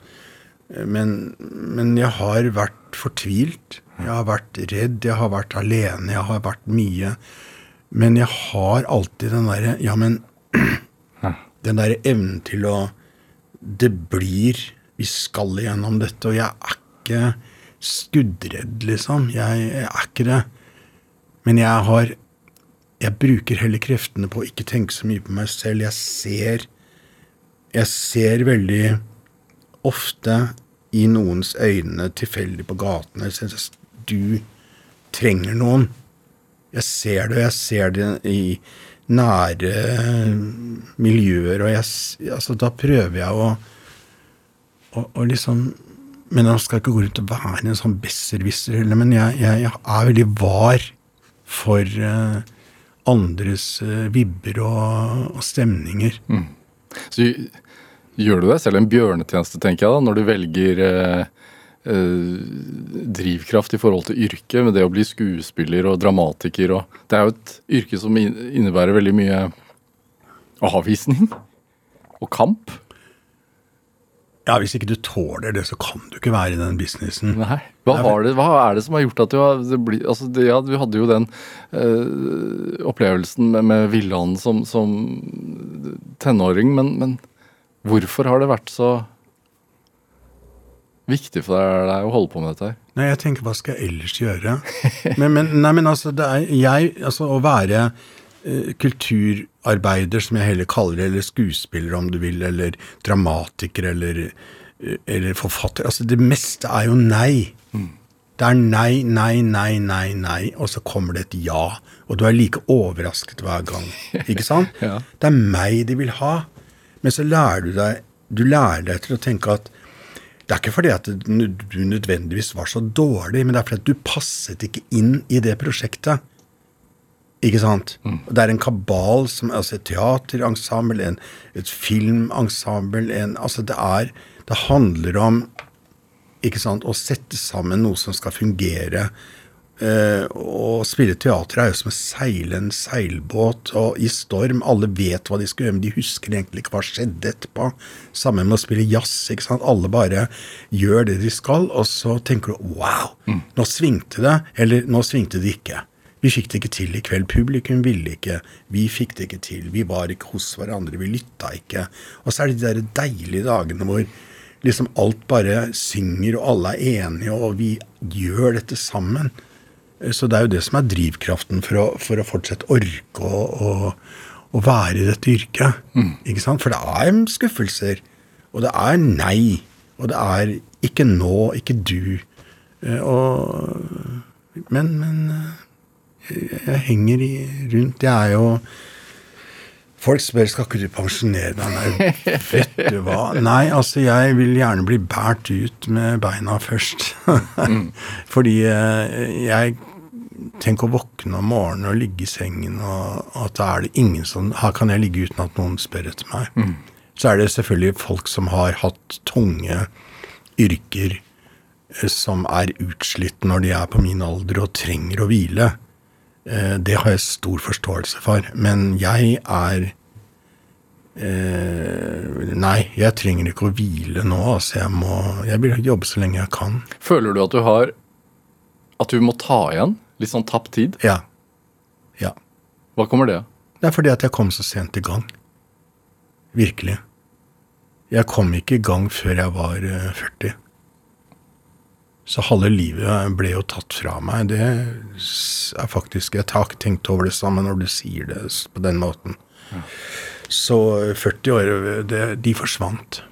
Men, men jeg har vært fortvilt. Jeg har vært redd, jeg har vært alene, jeg har vært mye. Men jeg har alltid den derre Ja, men Den derre evnen til å Det blir Vi skal igjennom dette, og jeg er ikke skuddredd, liksom. Jeg, jeg er ikke det. Men jeg har Jeg bruker heller kreftene på å ikke tenke så mye på meg selv. Jeg ser Jeg ser veldig ofte i noens øyne tilfeldig på gaten jeg synes du trenger noen. Jeg ser det, og jeg ser det i nære miljøer, og jeg, altså, da prøver jeg å, å, å liksom Men jeg skal ikke gå rundt og være en sånn besserwisser men jeg, jeg, jeg er veldig var for uh, andres uh, vibber og, og stemninger. Så gjør du deg selv en bjørnetjeneste, tenker jeg, da, når du velger eh, eh, drivkraft i forhold til yrket, med det å bli skuespiller og dramatiker og Det er jo et yrke som innebærer veldig mye avvisning og kamp. Ja, Hvis ikke du tåler det, så kan du ikke være i den businessen. Nei. Hva, har det, hva er det som har gjort at du har det blir, altså ja, Du hadde jo den øh, opplevelsen med, med Villand som, som tenåring, men, men hvorfor har det vært så viktig for deg, å holde på med dette her? Nei, jeg tenker, hva skal jeg ellers gjøre? Men, men, nei, men altså, er jeg Altså, å være eh, kulturarbeider, som jeg heller kaller det, eller skuespiller, om du vil, eller dramatiker, eller, eh, eller forfatter Altså, det meste er jo nei. Det er nei, nei, nei, nei, nei, og så kommer det et ja. Og du er like overrasket hver gang. Ikke sant? Ja. Det er meg de vil ha. Men så lærer du deg Du lærer deg til å tenke at det er ikke fordi at du nødvendigvis var så dårlig, men det er fordi at du passet ikke inn i det prosjektet. Ikke sant? Mm. Det er en kabal som altså et teaterensemble, en, et filmensemble en, altså det, er, det handler om ikke sant, å sette sammen noe som skal fungere. Eh, og spille teater er jo som å seile en seilbåt og i storm. Alle vet hva de skal gjøre, men de husker egentlig ikke hva skjedde etterpå. Sammen med å spille jazz. ikke sant? Alle bare gjør det de skal, og så tenker du wow, nå svingte det, eller nå svingte det ikke. Vi fikk det ikke til i kveld. Publikum ville ikke. Vi fikk det ikke til. Vi var ikke hos hverandre. Vi lytta ikke. Og så er det de der deilige dagene hvor liksom alt bare synger, og alle er enige, og vi gjør dette sammen. Så det er jo det som er drivkraften for å, for å fortsette orke å, å, være i dette yrket. Ikke sant? For det er skuffelser. Og det er nei. Og det er ikke nå, ikke du. Eh, Og, men, men eh, jeg, jeg henger i, rundt. Jeg er jo Folk spør skal ikke du pensjonere deg. Nei, vet du hva. Nei, altså jeg vil gjerne bli båret ut med beina først. Fordi eh, jeg Tenk å våkne om morgenen og ligge i sengen, og at da er det ingen som Her kan jeg ligge uten at noen spør etter meg. Så er det selvfølgelig folk som har hatt tunge yrker eh, som er utslitt når de er på min alder og trenger å hvile. Eh, Det har jeg stor forståelse for. Men jeg er eh, Nei, jeg trenger ikke å hvile nå. Altså jeg, må, jeg vil jobbe så lenge jeg kan. Føler du at du har At du må ta igjen? Litt sånn tapt tid? Ja. Ja. Hva kommer det av? Det er fordi at jeg kom så sent i gang. Virkelig. Jeg kom ikke i gang før jeg var eh, 40. Så halve livet ble jo tatt fra meg. Det er faktisk Jeg har ikke tenkt over det samme når du sier det på den måten. Så eh, 40 år, det, de forsvant.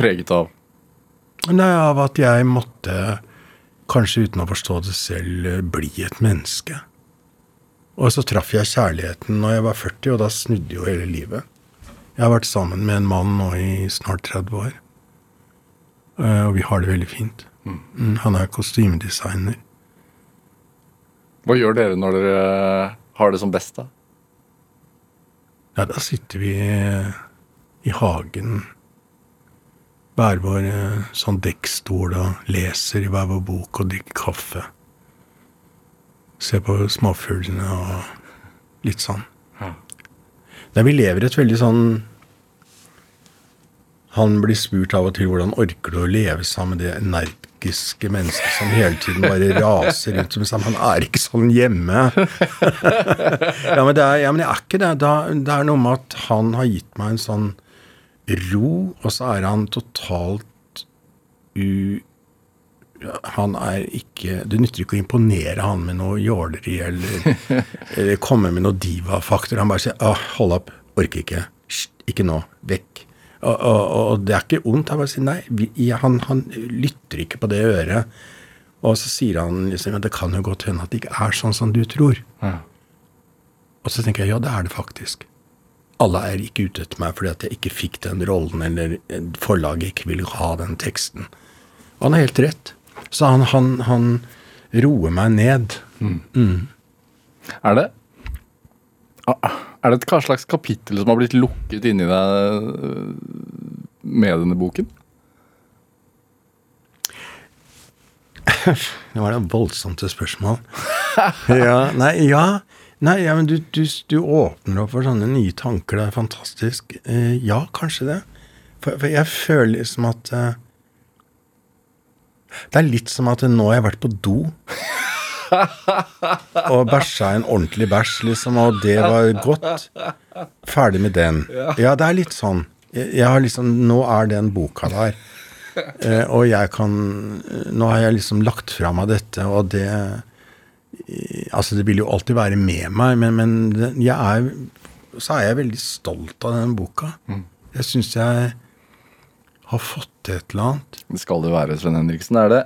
Preget av Nei, av at jeg måtte, kanskje uten å forstå det selv, bli et menneske. Og så traff jeg kjærligheten når jeg var 40, og da snudde jo hele livet. Jeg har vært sammen med en mann nå i snart 30 år. Eh, Og vi har det veldig fint. Mm, Han er kostymedesigner. Hva gjør dere når dere har det som best, da? Ja, da sitter vi eh, i hagen, hver vår eh, sånn dekkstol og leser i hver vår bok og drikker kaffe. Ser på småfuglene og litt sånn. Ja. Nei, vi lever et veldig sånn Han blir spurt av og til hvordan orker du å leve sammen med det energiske mennesket som hele tiden bare raser rundt som sånn Han er ikke sånn hjemme. ja, men det er, ja, men jeg er ikke det. Da, det er noe med at han har gitt meg en sånn ro, og så er han totalt u... Han er ikke Det nytter ikke å imponere han med noe jåleri eller, eller komme med noe diva-faktor. Han bare sier ah, 'hold opp, orker ikke'. Ikke nå. Vekk. Og, og, og det er ikke ondt. Han bare sier nei. Vi, han, han lytter ikke på det øret. Og så sier han liksom at det kan jo godt hende at det ikke er sånn som du tror. Og så tenker jeg ja, det er det faktisk. Alle er ikke ute etter meg fordi at jeg ikke fikk den rollen, eller eh, forlaget ikke ville ha den teksten. Og han har helt rett. Så han, han, han roer meg ned. Er det Ah, Er det et hva slags kapittel som har blitt lukket inni deg øh, med denne boken? Det var da voldsomt et spørsmål. ja, nei, ja. Nei, ja, men du, du, du åpner opp for sånne nye tanker. Det er fantastisk. Eh, ja, kanskje det. For, for jeg føler liksom at eh, Det er litt som at nå har jeg vært på do. og bæsja en ordentlig bæsj, liksom, og det var godt. Ferdig med den. Ja, det er litt sånn. Jeg, jeg har liksom Nå er den boka der. Eh, og jeg kan Nå har jeg liksom lagt fra meg dette, og det eh, Altså, det vil jo alltid være med meg, men, men jeg er Så er jeg veldig stolt av den boka. Jeg syns jeg har fått til et eller annet. Det skal det være, Sven Henriksen. Det er det.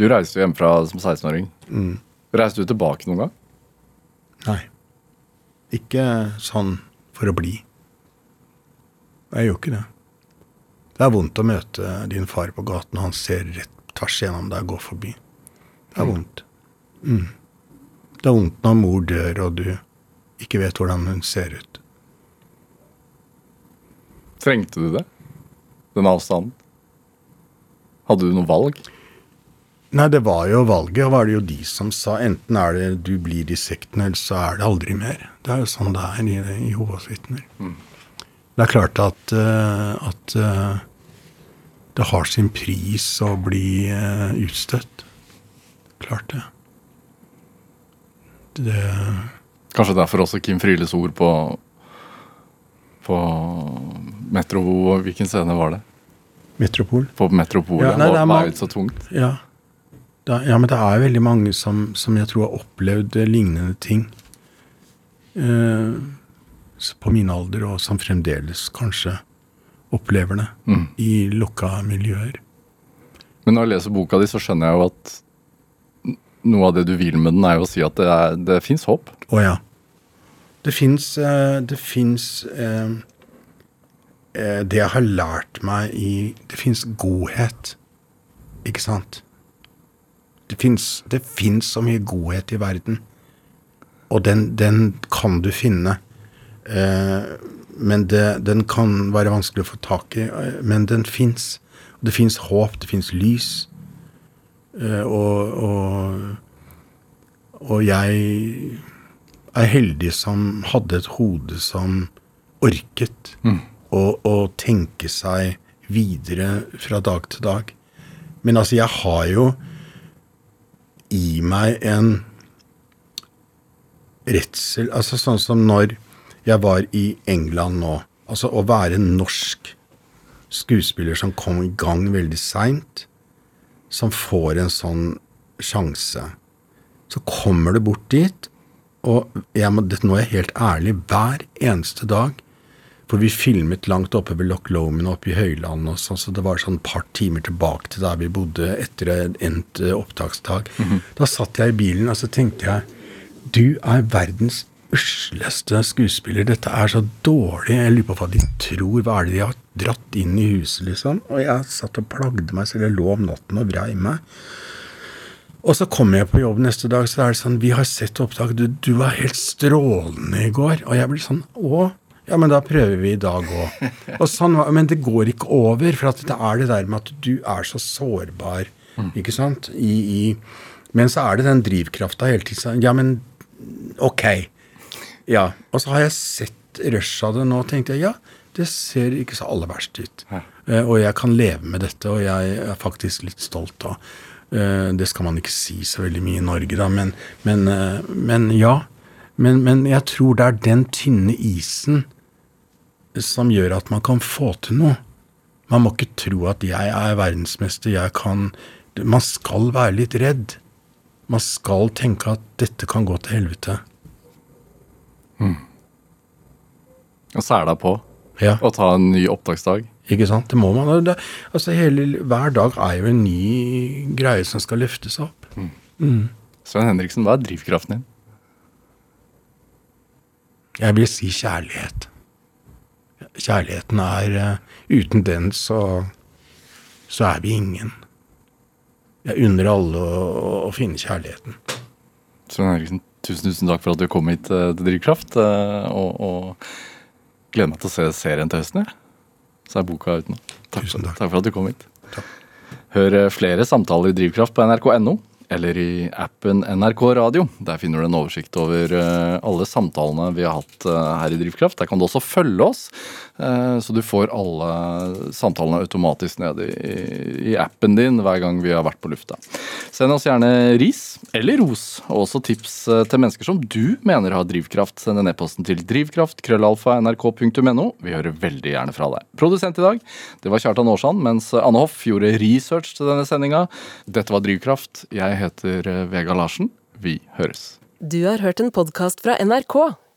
Du reiste jo hjemmefra som 16-åring. Reiste du tilbake noen gang? Nei. Ikke sånn for å bli. Jeg gjør ikke det. Det er vondt å møte din far på gaten, og han ser rett tvers gjennom deg og går forbi. Det er vondt. Mm. Det er vondt når mor dør, og du ikke vet hvordan hun ser ut. Trengte du det? Den avstanden? Hadde du noe valg? Nei, det var jo valget, og var det jo de som sa enten er det du blir i sekten, eller så er det aldri mer. Det er jo sånn det er i, i Jehovas vitner. Det er klart at, eh, at eh, det har sin pris å bli eh, utstøtt. Klart det. Det Kanskje derfor også Kim Fryles ord på på Metro Hvilken scene var det? Metropol. På Metropol, Ja, nei, det er var ma- veid så tungt. Ja. Det, ja, men det er veldig mange som, som jeg tror har opplevd eh, lignende ting. Eh, på min alder, og som fremdeles kanskje opplever det Mm. i lukka miljøer. Men når jeg leser boka di, så skjønner jeg jo at noe av det du vil med den, er jo å si at det, er, det fins håp. Å ja. Det fins eh, Det fins eh, Det jeg har lært meg i Det fins godhet. Ikke sant? Det fins så mye godhet i verden. Og den, den kan du finne. Eh, men det, den kan være vanskelig å få tak i. eh, Men den fins. Det fins håp, det fins lys. Eh, og, og, og jeg er heldig som hadde et hode som orket å, å tenke seg videre fra dag til dag. Men altså, jeg har jo i meg en redsel Altså sånn som når jeg var i England nå. Altså å være en norsk skuespiller som kom i gang veldig seint, som får en sånn sjanse. Så kommer du bort dit, og jeg må, nå er jeg helt ærlig, hver eneste dag For vi filmet langt oppe ved Loch Lomond oppe i høylandet, så det var sånn et par timer tilbake til der vi bodde etter en endt Mm -hmm. Da satt jeg i bilen, og så tenkte jeg Du er verdens usleste skuespiller. Dette er så dårlig. Jeg lurer på hva de tror. Hva er det de har dratt inn i huset, liksom? Og jeg satt og plagde meg selv. Jeg lå om natten og vrei meg. Og så kommer jeg på jobb neste dag, så er det sånn Vi har sett opptak. Du, du var helt strålende i går. Og jeg blir sånn Å, ja, men da prøver vi i dag òg. Og sånn, men det går ikke over, for at det er det der med at du er så sårbar, ikke sant? I, i, men så er det den drivkrafta hele tiden. Ja, men ok. Ja. Og så har jeg sett rushet av det nå, og tenkte jeg ja, det ser ikke så aller verst ut. Eh, og jeg kan leve med dette, og jeg er faktisk litt stolt av eh, Det skal man ikke si så veldig mye i Norge, da, men, men, eh, men ja. Men, men jeg tror det er den tynne isen som gjør at man kan få til noe. Man må ikke tro at jeg er verdensmester, jeg kan Man skal være litt redd. Man skal tenke at dette kan gå til helvete. Og sæla på. Ja. Og ta en ny opptaksdag. Ikke sant? Det må man. Det, altså hele, hver dag er jo en ny greie som skal løftes opp. Svein Henriksen, hva er drivkraften din? Jeg vil si kjærlighet. Kjærligheten er eh, Uten den så, så er vi ingen. Jeg unner alle å, å finne kjærligheten. Svein Eriksen, tusen, tusen takk for at du kom hit eh, til Drivkraft. eh, Og, og gleder meg til å se serien til høsten. Ja. Så er boka ute nå. Takk, takk. takk for at du kom hit. Takk. Hør flere samtaler i Drivkraft på nrk.no. Eller i appen NRK Radio. Der finner du en oversikt over eh, alle samtalene vi har hatt eh, her i Drivkraft. Der kan du også følge oss, så du får alle samtalene automatisk ned i, i appen din hver gang vi har vært på lufta. Send oss gjerne ris eller ros, og også tips eh, til mennesker som du mener har drivkraft. Send en e-posten til drivkraft krøllalfa nrk.no. Vi hører veldig gjerne fra deg. Produsent i dag, det var Kjartan Aarsand, mens Anne Hoff gjorde research til denne sendinga. Dette var Drivkraft. Jeg heter eh, Vega Larsen. Vi høres. Du har hørt en podkast fra NRK.